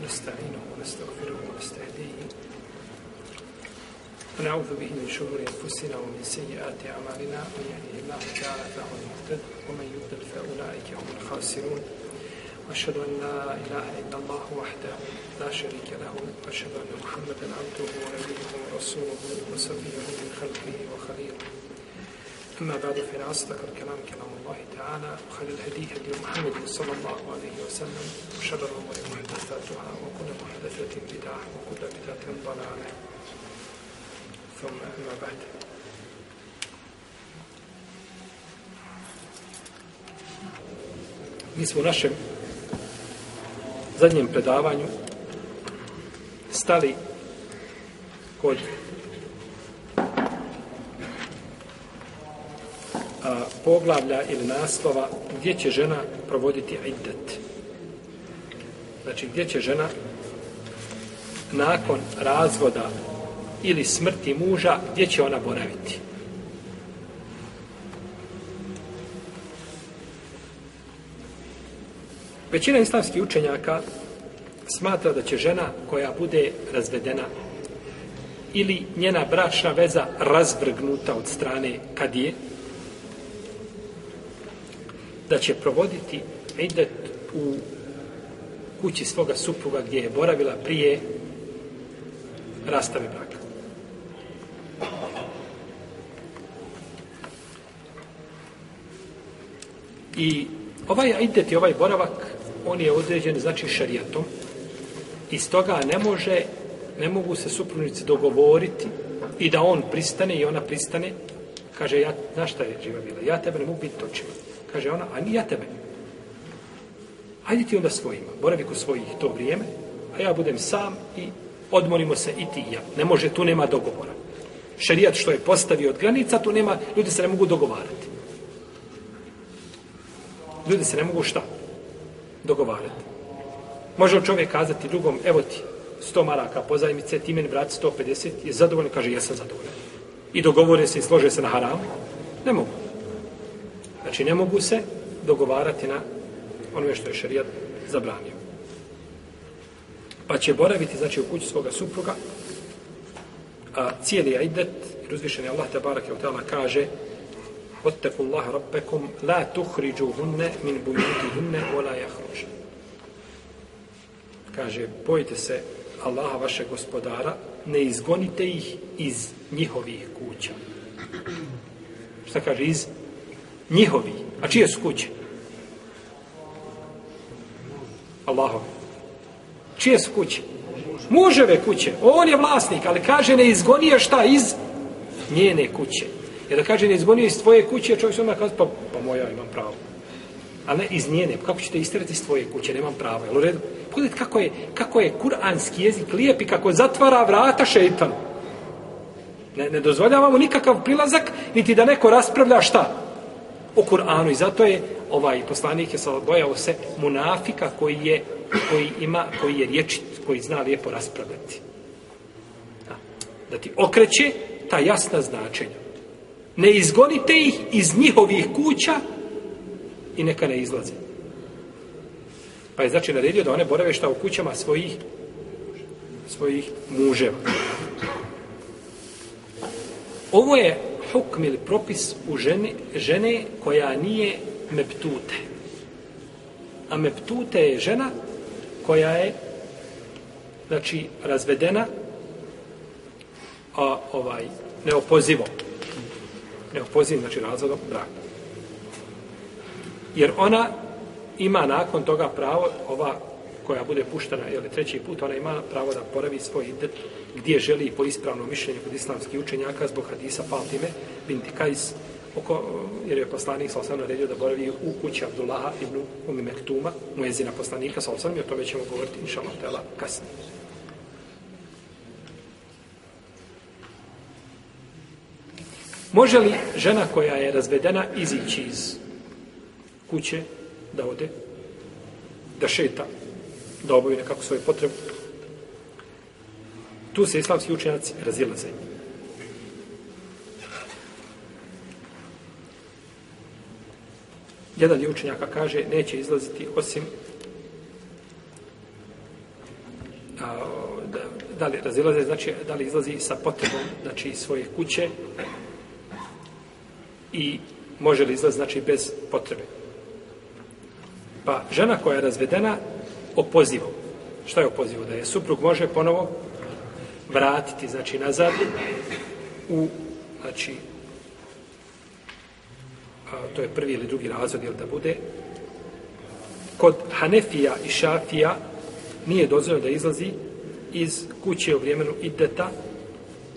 ونستعينه ونستغفره ونستهديه. ونعوذ به من شرور أنفسنا ومن سيئات أعمالنا. من يهده الله تعالى فهو المهتد ومن يضلل فأولئك هم الخاسرون. وأشهد أن لا إله إلا الله وحده لا شريك له. وأشهد أن محمدا عبده ونبيه ورسوله وصفيه من خلقه وخليله. أما بعد فإن أصدق الكلام كلام الله تعالى وخير الهدي هدي محمد صلى الله عليه وسلم وشر الأمور محدثاتها وكل محدثة بدعة وكل بدعة ضلالة ثم أما بعد Mi smo u našem zadnjem predavanju stali kod a, poglavlja ili naslova gdje će žena provoditi iddet. Znači gdje će žena nakon razvoda ili smrti muža, gdje će ona boraviti. Većina islamskih učenjaka smatra da će žena koja bude razvedena ili njena bračna veza razvrgnuta od strane kadije, da će provoditi idet u kući svoga supruga gdje je boravila prije rastave braka. I ovaj idet i ovaj boravak, on je određen, znači, šarijatom. I stoga ne može, ne mogu se supružnici dogovoriti i da on pristane i ona pristane. Kaže, ja, znaš šta je živa bila? Ja tebe ne mogu biti točima. Kaže ona, a ni ja tebe. Hajde ti onda svojima, boravi kod svojih to vrijeme, a ja budem sam i odmorimo se i ti i ja. Ne može, tu nema dogovora. Šerijat što je postavio od granica, tu nema, ljudi se ne mogu dogovarati. Ljudi se ne mogu šta? Dogovarati. Može čovjek kazati drugom, evo ti, 100 maraka pozajmice, ti meni vrati 150, je zadovoljno, kaže, jesam zadovoljan. I dogovore se i slože se na haram? Ne mogu. Znači, ne mogu se dogovarati na onome što je šarijat zabranio. Pa će boraviti, znači, u kući svoga supruga, a cijeli ajdet, jer uzvišen je Allah te barake u tela kaže Otteku Allah rabbekum la tuhriđu hunne min bujuti hunne ola jahruž. Kaže, bojite se Allaha vašeg gospodara, ne izgonite ih iz njihovih kuća. Šta kaže? Iz njihovi. A čije su kuće? Allahove. Čije su kuće? Muževe kuće. On je vlasnik, ali kaže ne izgonije šta iz njene kuće. Jer da kaže ne izgonije iz tvoje kuće, čovjek se onda kaže, pa, pa moja imam pravo. A ne iz njene. Kako ćete istirati iz tvoje kuće? Nemam pravo. Jel u redu? Pogledajte kako je, kako je kuranski jezik lijep i kako zatvara vrata šeitanu. Ne, ne dozvoljavamo nikakav prilazak, niti da neko raspravlja šta? o Kur'anu i zato je ovaj poslanik je sa bojao se munafika koji je koji ima koji je rječit, koji zna lijepo raspravljati. Da, da ti okreće ta jasna značenja. Ne izgonite ih iz njihovih kuća i neka ne izlaze. Pa je znači naredio da one borave šta u kućama svojih svojih muževa. Ovo je hukm ili propis u žene, žene koja nije meptute. A meptute je žena koja je znači razvedena a ovaj neopozivo neopoziv znači razvodom braka jer ona ima nakon toga pravo ova koja bude puštena ili treći put ona ima pravo da poravi svoj idet gdje želi po ispravnom mišljenju kod islamskih učenjaka zbog hadisa Fatime binti Kajs oko, jer je poslanik sa naredio da boravi u kući Abdullaha ibn Umi Mektuma, mu poslanika sa osam i o tome ćemo govoriti inša Allah kasnije. Može li žena koja je razvedena izići iz kuće da ode, da šeta, da obavi nekako svoju potrebu? Tu se islamski učenjaci razilaze. Jedan dio učenjaka kaže neće izlaziti osim a, da, da li razilaze, znači da li izlazi sa potrebom znači iz svoje kuće i može li izlaz znači bez potrebe. Pa žena koja je razvedena opozivom. Šta je opozivu? Da je suprug može ponovo vratiti, znači nazad u, znači, a, to je prvi ili drugi razvod, jel da bude, kod Hanefija i Šafija nije dozvoljeno da izlazi iz kuće u vremenu ideta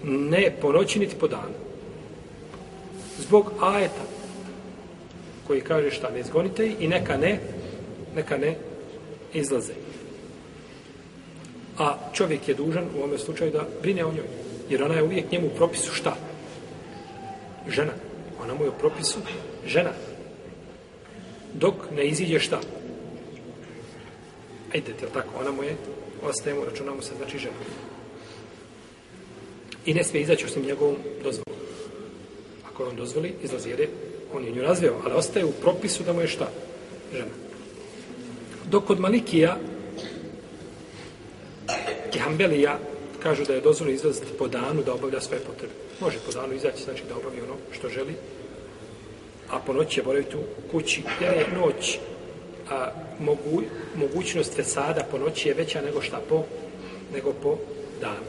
ne po noći niti po danu. Zbog ajeta koji kaže šta ne izgonite i neka ne neka ne izlaze. A čovjek je dužan u ovome slučaju da brine o njoj. Jer ona je uvijek njemu u propisu šta? Žena. Ona mu je u propisu žena. Dok ne iziđe šta? Ajde, je tako? Ona mu je, ostaje mu, računamo se, znači žena. I ne smije izaći osim njegovom dozvolom. Ako on dozvoli, izlazi jer je, on je nju razveo, ali ostaje u propisu da mu je šta? Žena. Dok kod Malikija i Hanbelija kažu da je dozvoljeno izlaziti po danu da obavlja sve potrebe. Može po danu izaći, znači da obavi ono što želi, a po noći će boraviti u kući. Jer je noć, a, mogu, mogućnost fesada po noći je veća nego šta po, nego po danu.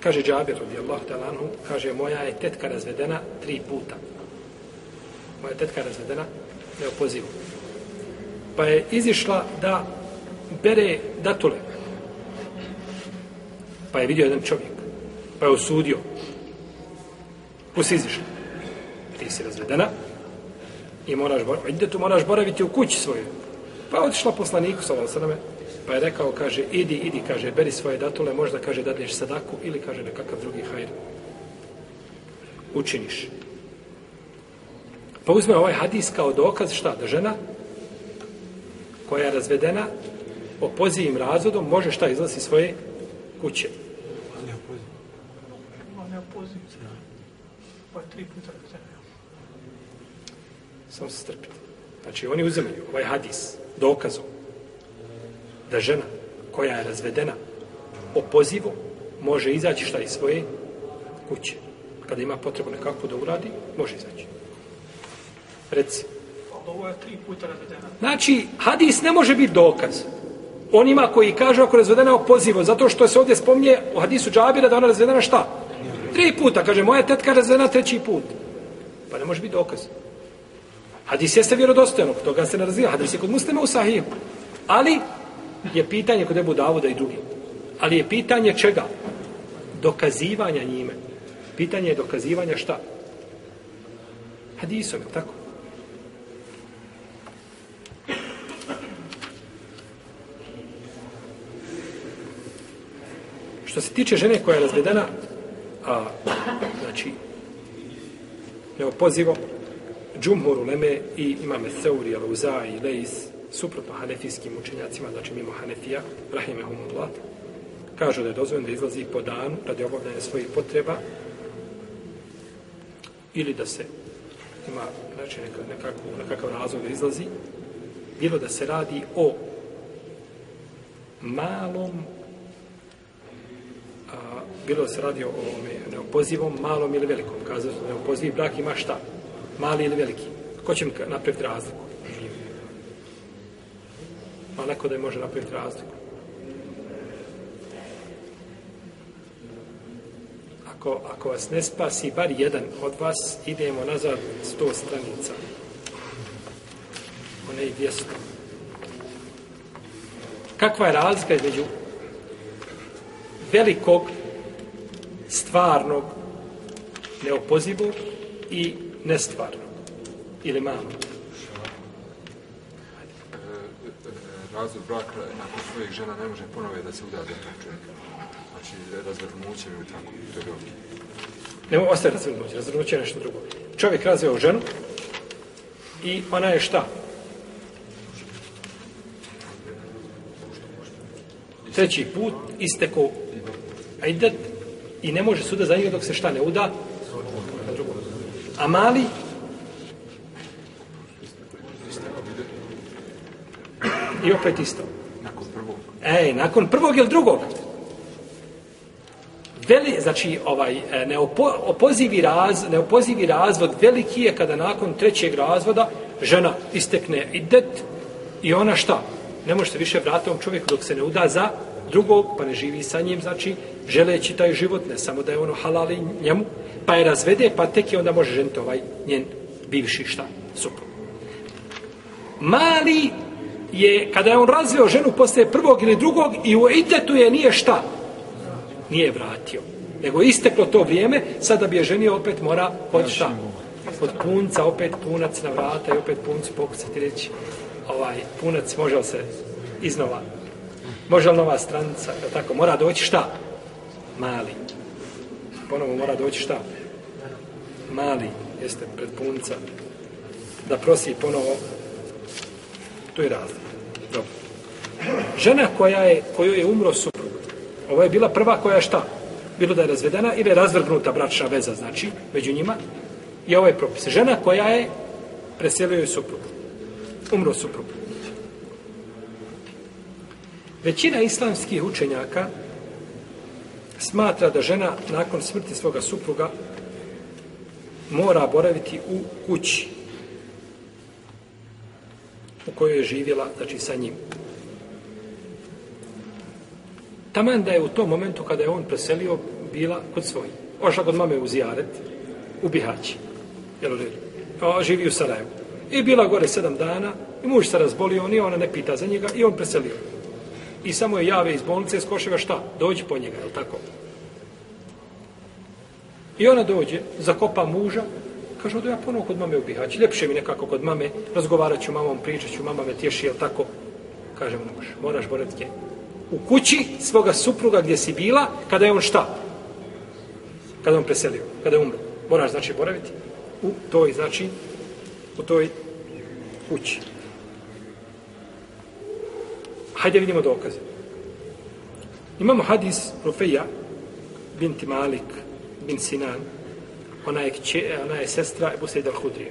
Kaže Džabir, radijallahu talanhu, kaže, moja je tetka razvedena tri puta. Moja tetka razvedena neopozivu. Pa je izišla da bere datule Pa je vidio jedan čovjek. Pa je osudio. Ko si izišla? Ti si razvedena. I moraš, ide tu, moraš boraviti u kući svoje. Pa je otišla poslaniku, sa sveme, pa je rekao, kaže, idi, idi, kaže, beri svoje datule, možda, kaže, dadneš sadaku, ili, kaže, nekakav drugi hajr. Učiniš. Pa uzme ovaj hadis kao dokaz, šta, da žena koja je razvedena opozivim razvodom može šta izlasi svoje kuće. Pa tri puta Samo se strpite. Znači, oni uzemaju ovaj hadis dokazom da žena koja je razvedena opozivom može izaći šta iz svoje kuće. Kada ima potrebu nekako da uradi, može izaći. Reci. Ovo je tri puta razvedena. Znači, hadis ne može biti dokaz onima koji kažu ako je razvedena opozivo, zato što se ovdje spomnje u hadisu Džabira da ona razvedena šta? Tri puta, kaže, moja tetka razvedena treći put. Pa ne može biti dokaz. Hadis jeste vjerodostojno, toga se ne razvija. Hadis je kod muslima u sahiju. Ali je pitanje kod Ebu Davuda i drugi. Ali je pitanje čega? Dokazivanja njime. Pitanje je dokazivanja šta? Hadisom, je tako? Što se tiče žene koja je razvedena, a, znači, evo pozivo, Džumhur Uleme i imame Seuri, Aluza i Leis, suprotno hanefijskim učenjacima, znači mimo Hanefija, Rahimehumullah, kažu da je dozvoljeno da izlazi po danu radi obavljanja svojih potreba ili da se ima znači, nekako, nekakav razlog da izlazi, bilo da se radi o malom a, bilo se radi o ovome neopozivom, malom ili velikom. Kazao se neopoziv brak ima šta? Mali ili veliki? Ko će mi napraviti razliku? Pa neko da je može napraviti razliku. Ako, ako vas ne spasi bar jedan od vas, idemo nazad sto stranica. One i dvjesto. Kakva je razlika između velikog stvarnog, neopozivog i nestvarnog. Ili malo. Razvod braka nakon svojih žena ne može ponove da se uda do tog čovjeka. Znači, razvrnuće ili tako, to je dobro. Ne ostaje razvrnuće, razvrnuće je nešto drugo. Čovjek razveo ženu i ona je šta? Treći put isteko ajdet i ne može suda za njega dok se šta ne uda. A mali? I opet isto. Nakon prvog. Ej, nakon prvog ili drugog? Veli, znači, ovaj, e, neopo, opozivi, raz, neopozivi razvod veliki je kada nakon trećeg razvoda žena istekne idet i ona šta? Ne može se više vratiti ovom čovjeku dok se ne uda za drugog, pa ne živi sa njim, znači, želeći taj život, ne samo da je ono halali njemu, pa je razvede, pa tek je onda može ženiti ovaj njen bivši šta? Suprug. Mali je, kada je on razveo ženu posle prvog ili drugog i u itetu je nije šta? Nije vratio. Nego isteklo to vrijeme, sada bi je ženio opet mora od šta? Od punca, opet punac na vrata i opet puncu pokucati reći ovaj punac može se iznova može li nova stranica tako mora doći šta mali. Ponovo mora doći šta? Mali jeste pred punca da prosi ponovo. To je razlog. Dobro. Žena koja je kojoj je umro suprug ovo je bila prva koja je šta? Bilo da je razvedena ili je razvrgnuta bračna veza znači među njima i ovo je propis. Žena koja je preselio je suprug. Umro suprug. Većina islamskih učenjaka smatra da žena nakon smrti svoga supruga mora boraviti u kući u kojoj je živjela, znači sa njim. Taman da je u tom momentu kada je on preselio bila kod svoji. Ošla kod mame u Zijaret, u Bihaći. Jel u redu? Živi u Sarajevu. I bila gore sedam dana, i muž se razbolio, ni ona ne pita za njega, i on preselio. I samo je jave iz bolnice, skoševa šta? Dođi po njega, je tako? I ona dođe, zakopa muža, kaže, odo ja ponovo kod mame u Bihać, ljepše mi nekako kod mame, razgovarat ću mamom, pričat ću, mama me tješi, je tako? Kaže mu muž, moraš boraviti u kući svoga supruga gdje si bila, kada je on šta? Kada je on preselio, kada je umro. Moraš, znači, boraviti u toj, znači, u toj kući. Hajde vidimo dokaze. Imamo hadis Rufeja binti Malik bin Sinan. Ona je, kće, ona je sestra Ebu Sejda al-Hudrije.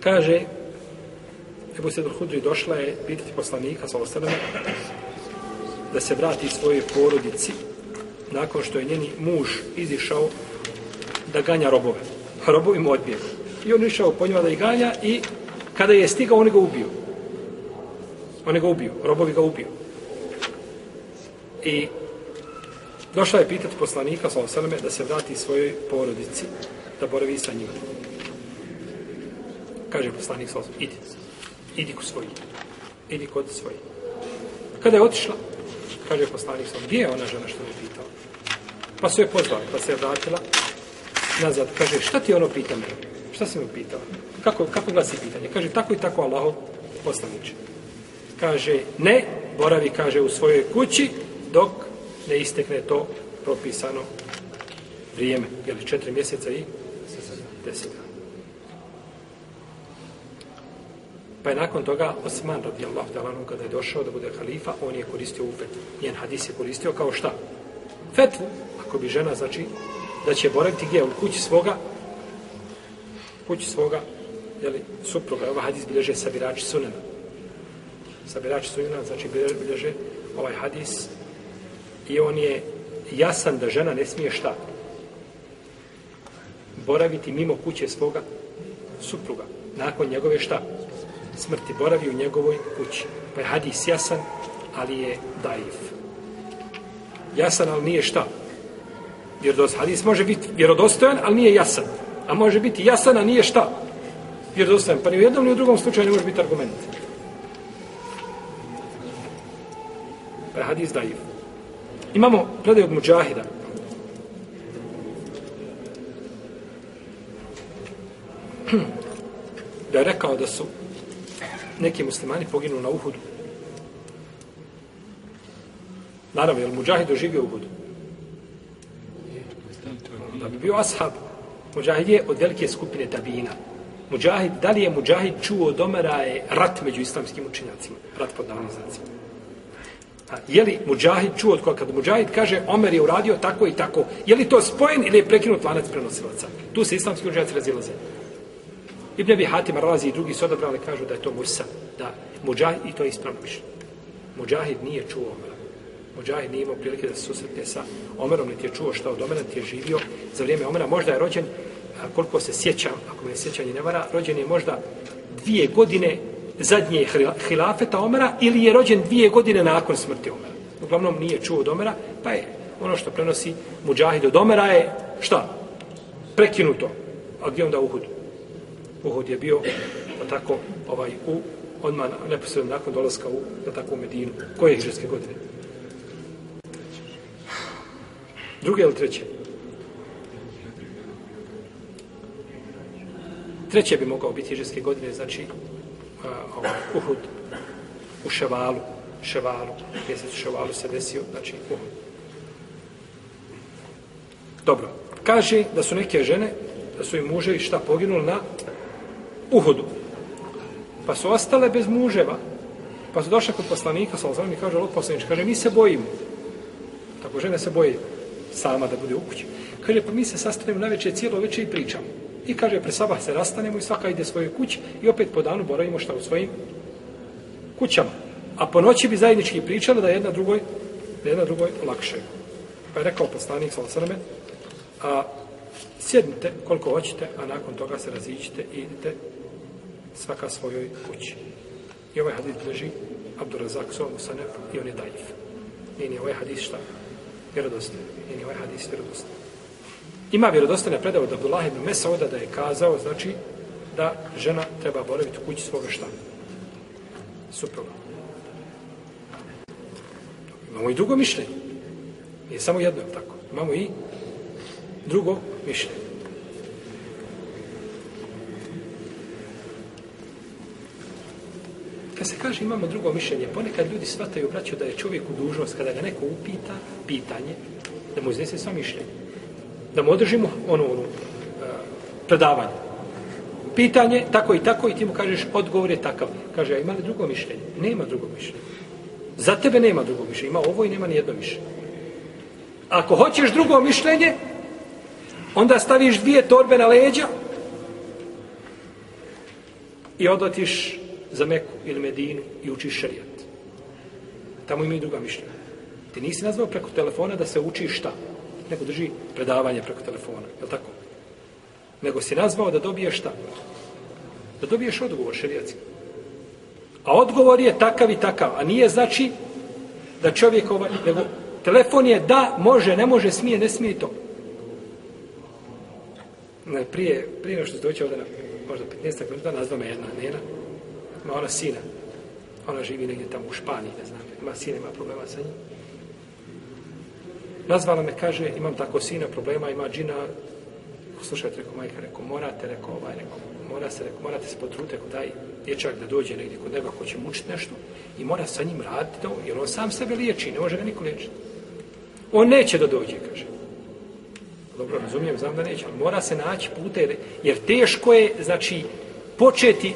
Kaže, Ebu Sejda al-Hudrije došla je pitati poslanika, sa da se vrati svojoj porodici nakon što je njeni muž izišao da ganja robove robovi mu odbijegu. I on išao po njima da ih ganja i kada je stigao, on ga ubio. On Oni ga ubiju, robovi ga ubiju. I došla je pitati poslanika, sa osaleme, da se vrati svojoj porodici, da boravi sa njima. Kaže poslanik, sa osaleme, idi, idi kod svoji, idi kod svoji. Kada je otišla, kaže poslanik, sa gdje je ona žena što je pitala? Pa su je pozvali, pa se je vratila, nazad, kaže, šta ti ono pita me? Šta si me pitao? Kako, kako glasi pitanje? Kaže, tako i tako Allahov poslaniče. Kaže, ne, boravi, kaže, u svojoj kući, dok ne istekne to propisano vrijeme. Je li četiri mjeseca i deset dana. Pa je nakon toga Osman radijallahu talanu kada je došao da bude halifa, on je koristio ufet. Njen hadis je koristio kao šta? Fetvu. Ako bi žena, znači, da će boraviti gdje? U kući svoga kući svoga jeli, supruga. Ova hadis bilježe sabirači sunena. Sabirači sunena, znači bilježe ovaj hadis i on je jasan da žena ne smije šta? Boraviti mimo kuće svoga supruga. Nakon njegove šta? Smrti. Boravi u njegovoj kući. Pa je hadis jasan, ali je daif. Jasan, ali nije šta? vjerodostojan. Hadis može biti vjerodostojan, ali nije jasan. A može biti jasan, a nije šta? Vjerodostojan. Pa ni u jednom, ni u drugom slučaju ne može biti argument. Hadis daif. Imamo predaj od Mujahida. Da je rekao da su neki muslimani poginuli na Uhudu. Naravno, je li muđahid doživio Uhudu? da bi bio ashab. Mujahid je od velike skupine tabina. Mujahid, da li je Mujahid čuo od Omera je rat među islamskim učenjacima? Rat pod navnim znacima. A, je li Muđahid čuo od koga? Kad Muđahid kaže Omer je uradio tako i tako, je li to spojen ili je prekinut lanac prenosilaca? Tu se islamski učenjaci razilaze. Ibn Abi Hatim razi i drugi su odabrali kažu da je to Musa. Da, Muđahid, i to je ispravno mišljenje. Muđahid nije čuo Omera. Muđahid nije imao prilike da se susretne sa Omerom, niti je čuo šta od Omera, niti je živio za vrijeme Omera. Možda je rođen, koliko se sjećam, ako me sjećanje ne vara, rođen je možda dvije godine zadnje hilafeta Omera ili je rođen dvije godine nakon smrti Omera. Uglavnom nije čuo od Omera, pa je ono što prenosi Muđahid od Omera je šta? Prekinuto. A gdje onda Uhud? Uhud je bio pa tako ovaj u odmah neposredno nakon dolaska u na takvu Medinu. Koje hijđarske godine? Druge ili treće? Treće bi mogao biti hiđarske godine, znači uh, ovaj, Uhud u Ševalu. Ševalu, mjesec u Ševalu se desio, znači Uhud. Dobro. Kaže da su neke žene, da su im muževi šta poginuli na Uhudu. Pa su ostale bez muževa. Pa su došle kod poslanika, sa i kaže, od poslanič, kaže, mi se bojimo. Tako žene se boje sama da bude u kući. Kaže, pa mi se sastanemo na večer, cijelo večer i pričamo. I kaže, pre sabah se rastanemo i svaka ide svoje kući i opet po danu boravimo šta u svojim kućama. A po noći bi zajednički pričali da jedna drugoj, da jedna drugoj lakše. Pa je rekao poslanik, sa osrme, a sjednite koliko hoćete, a nakon toga se razićite i idete svaka svojoj kući. I ovaj hadis drži Abdurazak Somu Musanef i on je dajiv. Nije ni ovaj hadis šta? Vjerodostan. Nije ni ovaj hadis vjerodostan. Ima vjerodostane predavu od Abdullah ibn Mesauda da je kazao, znači, da žena treba boraviti u kući svoga šta? Supruga. Imamo i drugo mišljenje. Nije samo jedno, tako. Imamo i drugo mišljenje. Kad se kaže imamo drugo mišljenje, ponekad ljudi shvataju, braću, da je čovjek u dužnost, kada ga neko upita pitanje, da mu iznese sva mišljenje. Da mu održimo ono, ono, predavanje. Pitanje, tako i tako, i ti mu kažeš, odgovor je takav. Kaže, a ima li drugo mišljenje? Nema drugo mišljenje. Za tebe nema drugo mišljenje. Ima ovo i nema ni jedno mišljenje. Ako hoćeš drugo mišljenje, onda staviš dvije torbe na leđa i odotiš za Meku ili Medinu i učiš šarijat. Tamo imaju druga mišljenja. Ti nisi nazvao preko telefona da se uči šta? Nego drži predavanje preko telefona. Je tako? Nego si nazvao da dobiješ šta? Da dobiješ odgovor šerijatski. A odgovor je takav i takav. A nije znači da čovjek ovaj... Nego telefon je da, može, ne može, smije, ne smije to. Ne, prije, prije što ste doće ovdje na možda 15 minuta, nazva me jedna nena, ima ona sina. Ona živi negdje tamo u Španiji, ne znam. Ima sina, ima problema sa njim. Nazvala me, kaže, imam tako sina, problema, ima džina. Slušajte, rekao majka, rekao, morate, rekao, ovaj, rekao, mora se, rekao, morate se potruditi, rekao, daj dječak da dođe negdje kod neba ko će mučiti nešto i mora sa njim raditi to, jer on sam sebe liječi, ne može ga niko liječiti. On neće da dođe, kaže. Dobro, razumijem, znam da neće, ali mora se naći pute, jer, jer teško je, znači, početi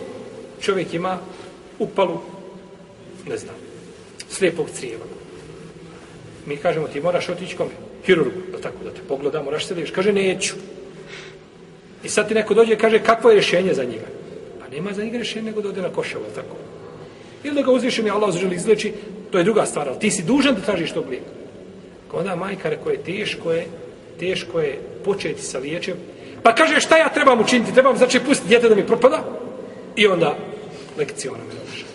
čovjek ima upalu, ne znam, slijepog crijeva. Mi kažemo, ti moraš otići kome? Hirurgu, da tako, da te pogleda, moraš se liješ. Kaže, neću. I sad ti neko dođe i kaže, kakvo je rješenje za njega? Pa nema za njega rješenje, nego da ode na koševo, tako. Ili da ga uzvišen je Allah želi izleči, to je druga stvar, ali ti si dužan da tražiš tog lijeka. Onda majka rekao je, teško je, teško je početi sa liječem. Pa kaže, šta ja trebam učiniti? Trebam, znači, pustiti djete da mi propada? I onda lekcija ona me završava.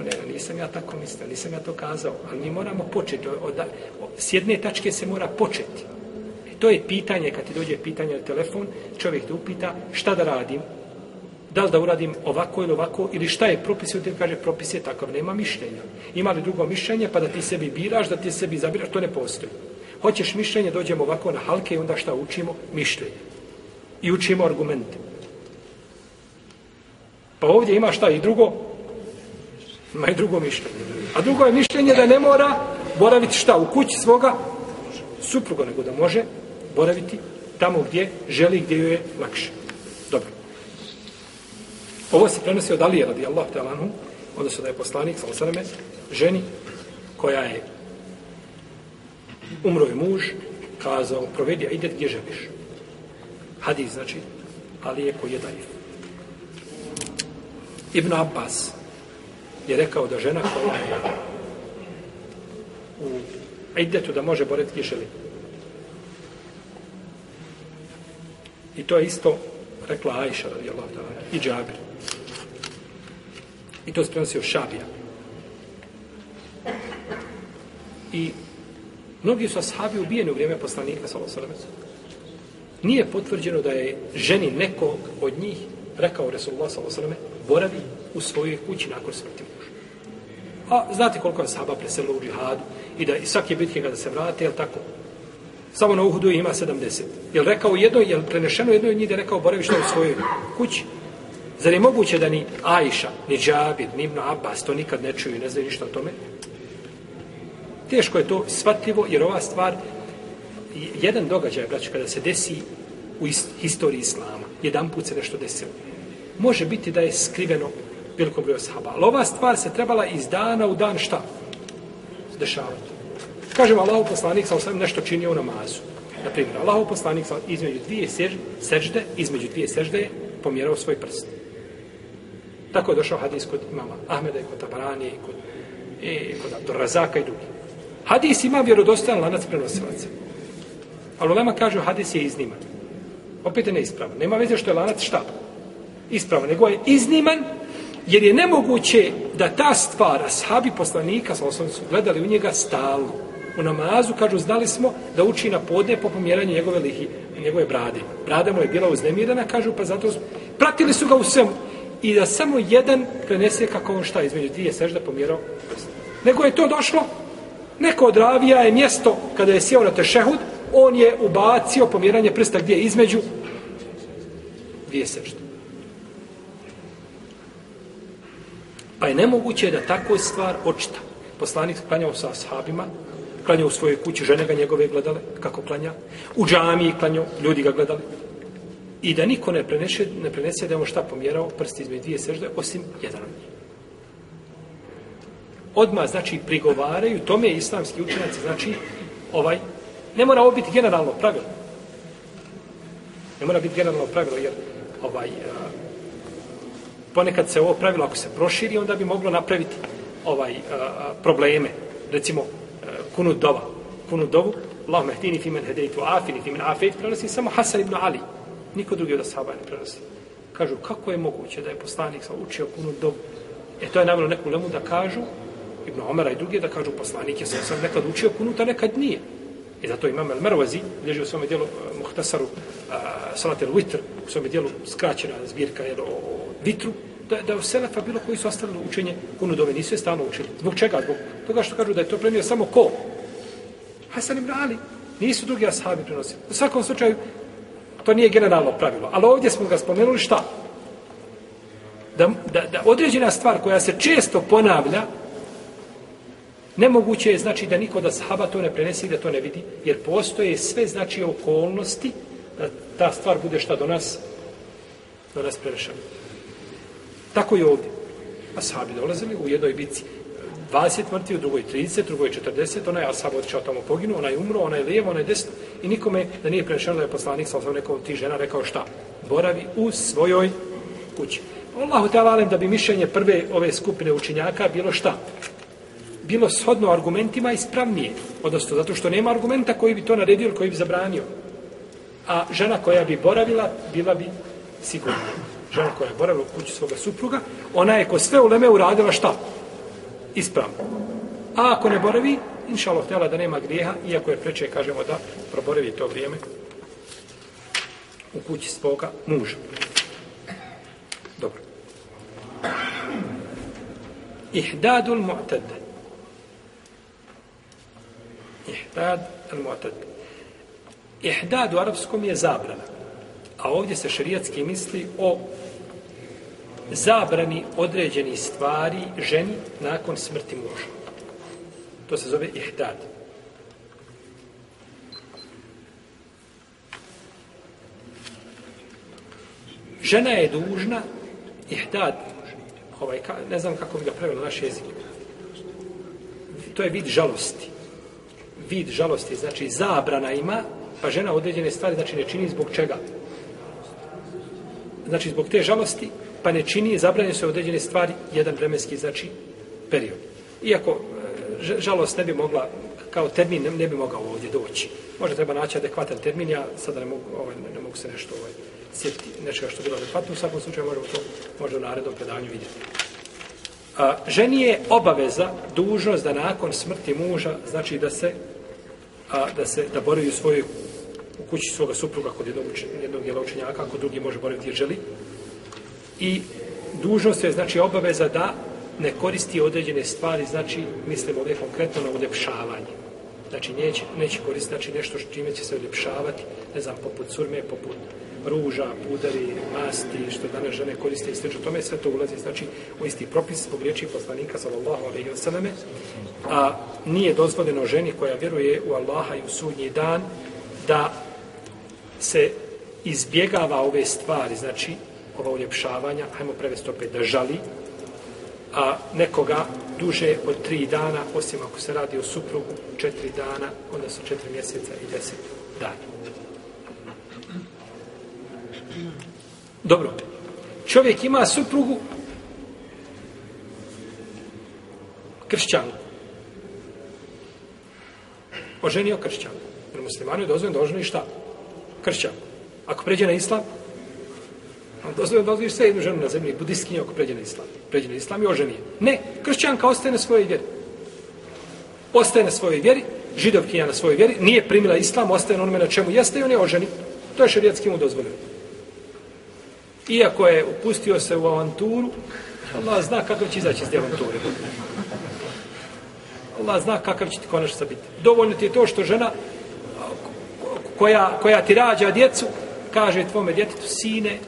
Dobro, ne, nisam ja tako mislio, nisam ja to kazao, ali mi moramo početi. Od, od, s jedne tačke se mora početi. I to je pitanje, kad ti dođe pitanje na telefon, čovjek te upita šta da radim, da li da uradim ovako ili ovako, ili šta je propis, ili kaže propis je takav, nema mišljenja. Ima li drugo mišljenje, pa da ti sebi biraš, da ti sebi zabiraš, to ne postoji. Hoćeš mišljenje, dođemo ovako na halke i onda šta učimo? Mišljenje. I učimo argumente. Pa ovdje ima šta i drugo? Ima i drugo mišljenje. A drugo je mišljenje da ne mora boraviti šta u kući svoga supruga, nego da može boraviti tamo gdje želi, gdje joj je lakše. Dobro. Ovo se prenosi od Alije radi Allah talanu, odnosno da je poslanik, sa osaname, ženi koja je umro je muž, kazao, provedi, a ide gdje želiš. Hadis, znači, ali je koji je dajiv. Ibn Abbas je rekao da žena koja je u idetu da može boreti kišeli. I to je isto rekla Ajša radijallahu ta'ala i Džabir. I to se prenosio Šabija. I mnogi su ashabi ubijeni u vrijeme poslanika sallallahu alejhi ve sellem. Nije potvrđeno da je ženi nekog od njih rekao Resulullah sallallahu alejhi ve sellem boravi u svojoj kući nakon smrti muža. A znate koliko je sahaba preselilo u džihadu i da i svake bitke kada se vrate, jel tako? Samo na Uhudu ima 70. Jel rekao jedno, jel prenešeno jedno od njih da je rekao boravi u svojoj kući? Zar je moguće da ni Ajša, ni Džabir, ni Ibn Abbas to nikad ne čuju i ne znaju ništa o tome? Teško je to shvatljivo jer ova stvar, jedan događaj, braću, kada se desi u historiji Islama, jedan put se nešto desilo, može biti da je skriveno velikom broju sahaba. Ali ova stvar se trebala iz dana u dan šta? Dešavati. Kažem, Allahov poslanik sa osam nešto činio u namazu. Na primjer, Allahov poslanik sa između dvije sežde, između dvije sežde je pomjerao svoj prst. Tako je došao hadis kod imama Ahmeda i kod Tabarani i kod, i kod Abdurrazaka i drugi. Hadis ima vjerodostojan lanac prenosilaca. Ali Ulema kaže, hadis je izniman. Opet je neispravan. Nema veze što je lanac šta? Ispravan. Nego je izniman jer je nemoguće da ta stvar, ashabi poslanika, sa osnovom su gledali u njega stalno. U namazu, kažu, znali smo da uči na podne po pomjeranju njegove lihi, njegove brade. Brada mu je bila uznemirana, kažu, pa zato su... Pratili su ga u svemu. I da samo jedan prenese kako on šta između dvije sežda pomjerao. Nego je to došlo, neko od ravija je mjesto kada je sjeo na tešehud, on je ubacio pomjeranje prsta gdje između dvije sežde. Pa je nemoguće da tako stvar očita. Poslanik klanjao sa ashabima, klanjao u svojoj kući, žene ga njegove gledale, kako klanja. U džamiji klanjao, ljudi ga gledali. I da niko ne prenese, ne prenese da je on šta pomjerao prsti između dvije sežde, osim jedan od njih. Odmah, znači, prigovaraju, tome je islamski učenjaci, znači, ovaj, ne mora ovo biti generalno pravilo. Ne mora biti generalno pravilo, jer ovaj, ponekad se ovo pravilo, ako se proširi, onda bi moglo napraviti ovaj a, probleme. Recimo, a, kunut dova. Kunut dovu, Allah mehdini fi men hedejtu afini fi men afejt, prenosi samo Hasan ibn Ali. Niko drugi od ashaba ne prenosi. Kažu, kako je moguće da je poslanik sa učio kunut dovu? E to je navjelo neku lemu da kažu, Ibn Omara i drugi, da kažu poslanik je sam nekad učio kunut, a nekad nije. I zato imam El Mervazi, gdje u svome dijelu uh, Muhtasaru e, uh, Salat El Witr, u svome dijelu skraćena zbirka jel, o vitru, da, da u Selefa bilo koji su ostavili učenje kunudove, nisu je stalno učili. Zbog čega? Zbog toga što kažu da je to premio samo ko? Hasan ibn Ali. Nisu drugi ashabi prenosili. U svakom slučaju, to nije generalno pravilo. Ali ovdje smo ga spomenuli šta? Da, da, da određena stvar koja se često ponavlja, Nemoguće je znači da niko da sahaba to ne prenesi da to ne vidi, jer postoje sve znači okolnosti da ta stvar bude šta do nas do nas prenešena. Tako je ovdje. A dolazili u jednoj bici 20 mrtvi, u drugoj 30, drugoj 40, onaj ashab odšao tamo poginu, onaj umro, onaj lijevo, onaj desno i nikome da nije prešao da je poslanik sa osam nekom ti žena rekao šta? Boravi u svojoj kući. Allahu te alalem da bi mišljenje prve ove skupine učinjaka bilo šta? bilo shodno argumentima ispravnije. Odnosno, zato što nema argumenta koji bi to naredio ili koji bi zabranio. A žena koja bi boravila, bila bi sigurna. Žena koja je boravila u kući svoga supruga, ona je ko sve uleme uradila šta? Ispravno. A ako ne boravi, inša Allah, htjela da nema grijeha, iako je preče, kažemo da proboravi to vrijeme u kući svoga muža. Dobro. Ihdadul mu'tad. Ihdad al-mu'tad. Ihdad u arapskom je zabrana. A ovdje se šerijatski misli o zabrani određeni stvari ženi nakon smrti muža. To se zove ihdad. Žena je dužna ihdad ovaj, ne znam kako bi ga prevelo naš jezik. To je vid žalosti vid žalosti, znači zabrana ima, pa žena određene stvari znači ne čini zbog čega? Znači zbog te žalosti, pa ne čini, zabranjene su određene stvari jedan vremenski, znači, period. Iako e, žalost ne bi mogla, kao termin ne, bi mogao ovdje doći. Možda treba naći adekvatan termin, ja sada ne mogu, ovaj, ne, mogu se nešto ovaj, sjetiti nečega što je bilo adekvatno, u svakom slučaju možemo to možda u narednom predanju vidjeti. A, ženi je obaveza, dužnost da nakon smrti muža, znači da se a, da se da boravi u svojoj u kući svoga supruga kod jednog, jednog dijela učenjaka, ako drugi može boraviti jer želi. I dužnost je znači obaveza da ne koristi određene stvari, znači mislim ovdje konkretno na uljepšavanje. Znači neće, neće koristiti znači, nešto što čime će se uljepšavati, ne znam, poput surme, poput ruža, pudari, masti, što danas žene koriste i sl. tome, sve to ulazi znači, u isti propis zbog riječi poslanika sallallahu alaihi wa sallame, a nije dozvoljeno ženi koja vjeruje u Allaha i u sudnji dan da se izbjegava ove stvari, znači ova uljepšavanja, hajmo prevesti opet da žali, a nekoga duže od tri dana, osim ako se radi o suprugu, četiri dana, onda su četiri mjeseca i deset dana. Dobro. Čovjek ima suprugu kršćanku. Oženio kršćanku. Jer muslimanu je dozvoljeno da oženi šta? Kršćan. Ako pređe na islam, on dozvoljeno da odviš sve jednu ženu na zemlji, budistkinju ako pređe na islam. Pređe na islam i oženi je. Ne, kršćanka ostaje na svojoj vjeri. Ostaje na svojoj vjeri, židovkinja na svojoj vjeri, nije primila islam, ostaje na onome na čemu jeste i on je oženi. To je šarijatski mu dozvoljeno. Iako je upustio se u avanturu, Allah zna kako će izaći iz te avanture. Allah zna kakav će ti konačno biti. Dovoljno ti je to što žena koja, koja ti rađa djecu, kaže tvome djetetu, sine,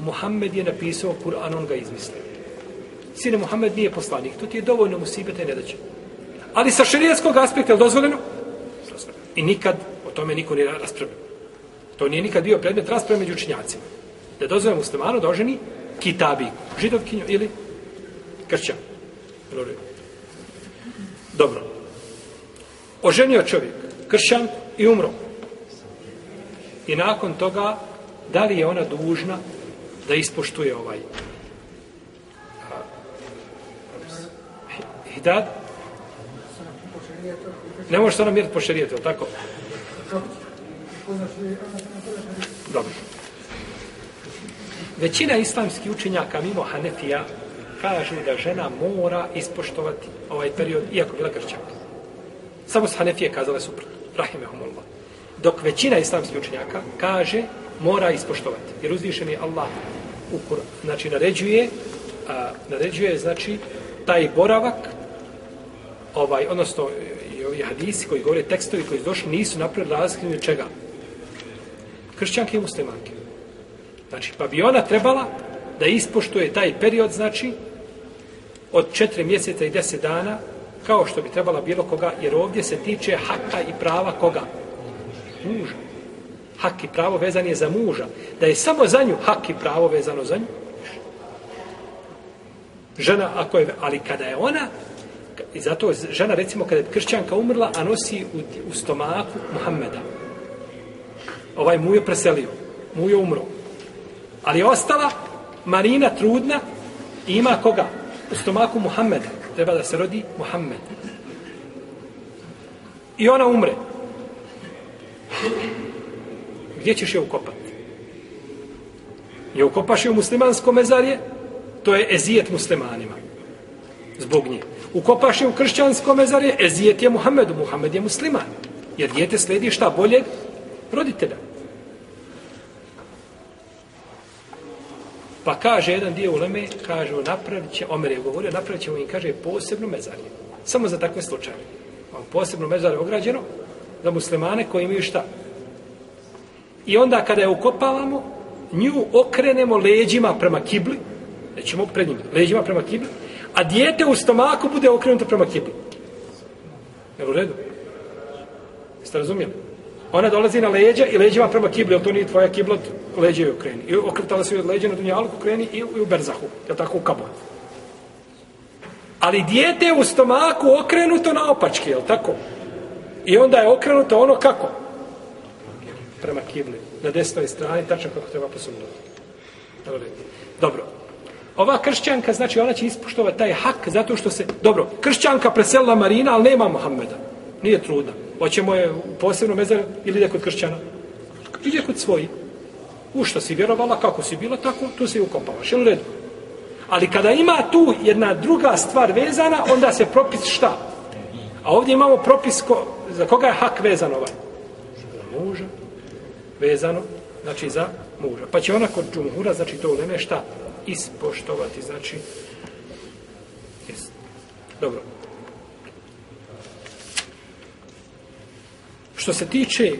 Muhammed je napisao Kur'an, on ga izmislio. Sine, Muhammed nije poslanik, to ti je dovoljno musibete i nedaće. Ali sa šarijetskog aspekta je dozvoljeno? Dozvoljeno. I nikad o tome niko nije raspravljeno. To nije nikad bio predmet rasprave među učinjacima. Da dozvoljeno muslimanu da oženi kitabi, židovkinju ili kršćan. Dobro. Oženio čovjek, kršćan i umro. I nakon toga, da li je ona dužna da ispoštuje ovaj a, hidad? Ne može ona mjeriti po šarijetu, je tako? Dobro. Većina islamskih učenjaka mimo Hanefija kažu da žena mora ispoštovati ovaj period, iako bila kršćanka. Samo s Hanefije kazale suprotno. Rahimehumullah. Dok većina islamskih učenjaka kaže mora ispoštovati. Jer uzvišen je Allah u Kur, znači naređuje a, naređuje znači taj boravak ovaj, odnosno i ovi hadisi koji govore tekstovi koji su došli nisu napravili razliku čega? Kršćanke i muslimanke. Znači pa bi ona trebala da ispoštuje taj period znači od četiri mjeseca i deset dana kao što bi trebala bilo koga jer ovdje se tiče haka i prava koga? Muža hak i pravo vezan je za muža. Da je samo za nju hak i pravo vezano za nju. Žena, ako je, ali kada je ona, i zato žena, recimo, kada je kršćanka umrla, a nosi u, u stomaku Muhammeda. Ovaj mu je preselio. Mu je umro. Ali je ostala Marina trudna i ima koga? U stomaku Muhammeda. Treba da se rodi Muhammed. I ona umre gdje ćeš je ukopati? Je ukopaš je u muslimansko mezarje, to je ezijet muslimanima. Zbog nje. Ukopaš je u kršćansko mezarje, ezijet je Muhammedu, Muhammed je musliman. Jer djete sledi šta bolje roditelja. Pa kaže jedan dio uleme, kaže, napravit će, Omer je govorio, napravit ćemo im, kaže, posebno mezarje. Samo za takve slučaje. Posebno mezarje ograđeno za muslimane koji imaju šta? I onda kada je ukopavamo, nju okrenemo leđima prema kibli, nećemo pred njim, leđima prema kibli, a dijete u stomaku bude okrenuto prema kibli. Je u redu? Jeste razumijeli? Ona dolazi na leđa i leđima prema kibli, ali to nije tvoja kibla, leđe je okreni. I okretala se od leđa na dunjalku, okreni i u berzahu, je tako u kabon. Ali dijete u stomaku okrenuto na opačke, je tako? I onda je okrenuto ono kako? prema kibli, na desnoj strani, tačno kako treba posumnuti. Dobro. Ova kršćanka, znači ona će ispuštovati taj hak zato što se, dobro, kršćanka preselila Marina, ali nema Mohameda. Nije trudna. Hoćemo je u posebno mezar ili ide kod kršćana? Ide kod svoji. U što si vjerovala, kako si bila, tako, tu se i ukopavaš. Jel u redu? Ali kada ima tu jedna druga stvar vezana, onda se propis šta? A ovdje imamo propis ko, za koga je hak vezan ovaj? Za muža. Vezano, znači za muža. Pa će ona kod džumhura, znači to uleme šta? Ispoštovati, znači... Jest. Dobro. Što se tiče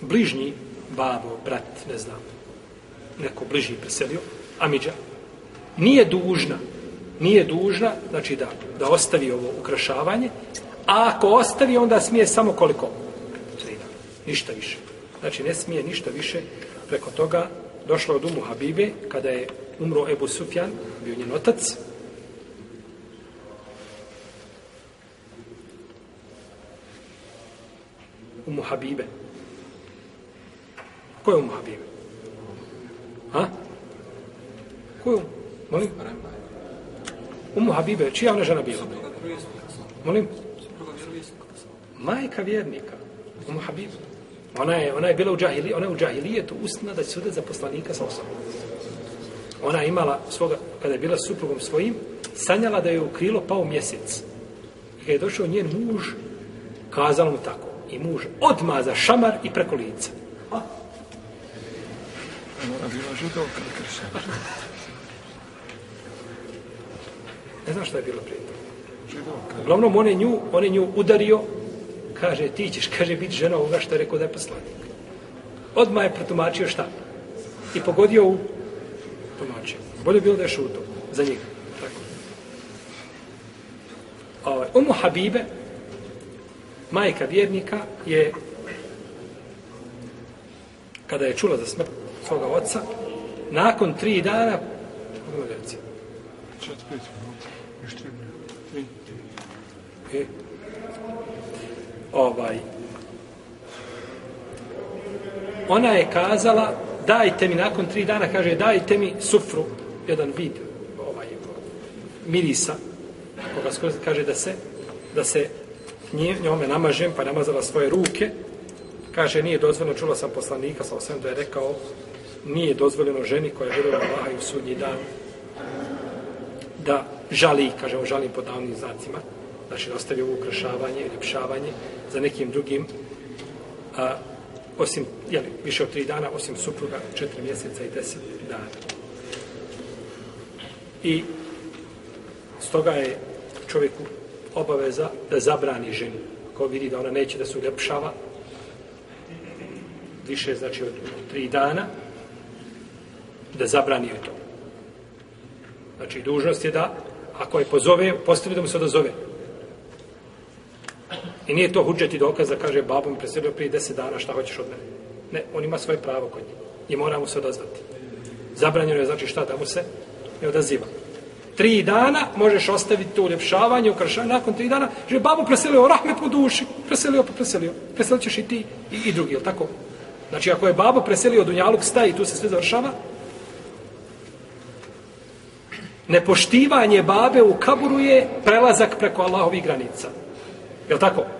bližnji, babo, brat, ne znam, neko bližnji preselio, Amidža, nije dužna, nije dužna, znači da, da ostavi ovo ukrašavanje, a ako ostavi, onda smije samo koliko? Tri dana. Ništa više. Znači, ne smije ništa više preko toga. Došlo od umu Habibe, kada je umro Ebu Sufjan, bio njen otac, Umu Habibe. Ko je Umu Habibe? Ha? Ko je Umu? Molim? Umu Habibe, čija ona žena bila? Molim? Majka vjernika. Umu Habibe. Ona je, ona je bila u džahili, ona je u džahilijetu usna da će sude za poslanika sa osobom. Ona je imala svoga, kada je bila s suprugom svojim, sanjala da je u krilo pao mjesec. I kada je došao njen muž, kazalo mu tako. I muž odma za šamar i preko lica. Ona bila židovka ili kršćana. Ne znam šta je bilo prije. Uglavnom, on je nju, on je nju udario, kaže, ti ćeš, kaže, biti žena ovoga što je rekao da je poslanik. Odmah je protumačio šta? I pogodio u tumačio. Bolje bilo da je šuto za njega. Tako. Ovaj, Umu Habibe, majka vjernika, je kada je čula za smrt svoga oca, nakon tri dana, pogledaj, reci, Čet, pet minuta. Još tri minuta. Tri. E, ovaj, ona je kazala, dajte mi nakon tri dana, kaže, dajte mi sufru, jedan vid ovaj, mirisa, koga skoro kaže da se, da se nje, njome namažem, pa namazala svoje ruke, kaže, nije dozvoljeno, čula sam poslanika, sa osam da je rekao, nije dozvoljeno ženi koja je vjerovala Allaha i u sudnji dan, da žali, kaže on žalim po davnim znacima, znači da ostavi ovo ukrašavanje, ljepšavanje za nekim drugim, a, osim, jeli, više od tri dana, osim supruga, četiri mjeseca i deset dana. I stoga je čovjeku obaveza da zabrani ženu. Ko vidi da ona neće da se uljepšava, više znači od tri dana, da zabrani joj to. Znači, dužnost je da, ako je pozove, postavi da mu se odazove. I nije to hudžeti dokaz da kaže, babom preselio prije deset dana, šta hoćeš od mene? Ne, on ima svoje pravo kod njih. I mora mu se odazvati. Zabranjeno je, znači šta, da mu se ne odaziva. Tri dana možeš ostaviti to uljepšavanje, ukrašavanje, nakon tri dana, že babu preselio, rahmet mu duši, preselio pa preselio. Preselit ćeš i ti i, i drugi, jel tako? Znači, ako je babo preselio Dunjaluk, staje i tu se sve završava, nepoštivanje babe u kaburu je prelazak preko Allahovih granica. Je tako?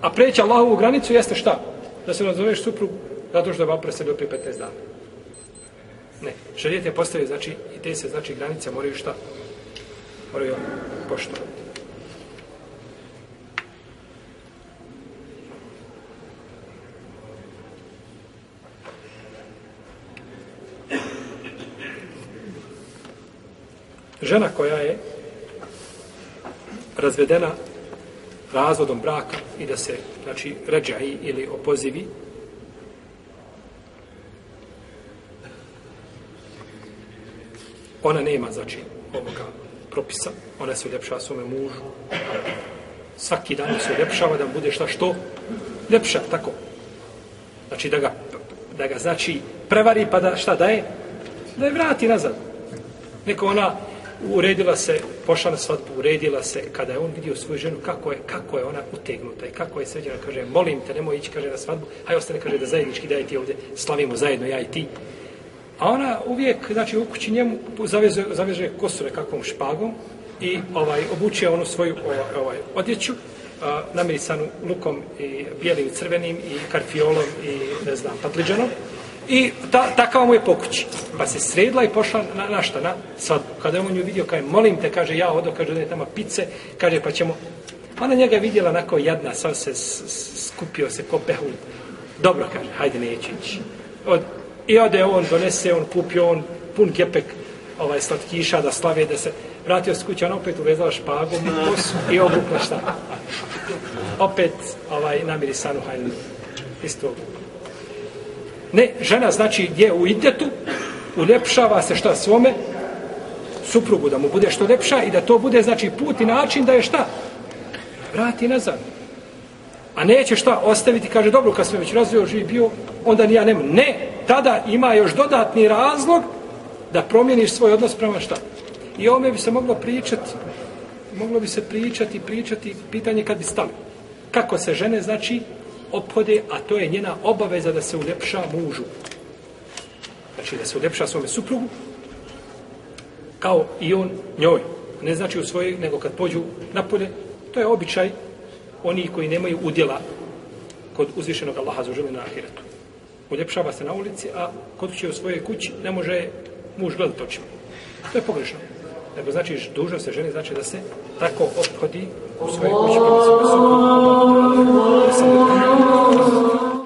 A preći Allahovu granicu jeste šta? Da se nazoveš suprugu zato što je vam preselio prije 15 dana. Ne. Šarijet je postavio, znači, i te se, znači, granice moraju šta? Moraju poštovati. žena koja je razvedena razvodom braka i da se, znači, ređaji ili opozivi, ona nema, znači, ovoga propisa, ona se uljepša svome mužu, svaki dan se uljepšava da bude šta što ljepša, tako. Znači, da ga, da ga, znači, prevari pa da šta daje? Da je vrati nazad. Neko ona uredila se, pošla na svadbu, uredila se, kada je on vidio svoju ženu, kako je, kako je ona utegnuta i kako je sređena, kaže, molim te, nemoj ići, kaže, na svadbu, hajde ostane, kaže, da zajednički daj ti ovdje, slavimo zajedno, ja i ti. A ona uvijek, znači, u kući njemu zaveže, zaveže kosu nekakvom špagom i ovaj obuče onu svoju ovaj, ovaj, odjeću a, namirisanu lukom i bijelim crvenim i karfiolom i ne znam, patliđanom. I ta, takava mu je pokući. Pa se sredla i pošla na, na šta? Na svadbu. Kada je on nju vidio, kaže, molim te, kaže, ja odo, kaže, da je tamo pice, kaže, pa ćemo... Ona njega je vidjela onako jadna, sad se s, s, skupio se ko behun. Dobro, kaže, hajde, neće ići. Od, I ode on, donese, on kupio, on pun kepek ovaj slatkiša da slave, da se vratio s kuće, ona opet uvezala špagom u kosu i obukla šta. Opet ovaj namirisanu hajnu. Isto obukla. Ne, žena znači gdje u idetu uljepšava se šta svome suprugu da mu bude što lepša i da to bude znači put i način da je šta vrati nazad. A neće šta ostaviti, kaže, dobro, kad smo već razvio živ bio, onda ni ja nemam. Ne, tada ima još dodatni razlog da promijeniš svoj odnos prema šta. I ome ovome bi se moglo pričati, moglo bi se pričati, pričati, pitanje kad bi stali. Kako se žene, znači, ophode, a to je njena obaveza da se uljepša mužu. Znači, da se uljepša svome suprugu, kao i on njoj. Ne znači u svojoj, nego kad pođu napolje, to je običaj oni koji nemaju udjela kod uzvišenog Allaha za na ahiretu. Uljepšava se na ulici, a kod će u svojoj kući ne može muž gledati očima. To je pogrešno. Nego znači dužno se ženi znači da se tako ophodi u svojoj kući.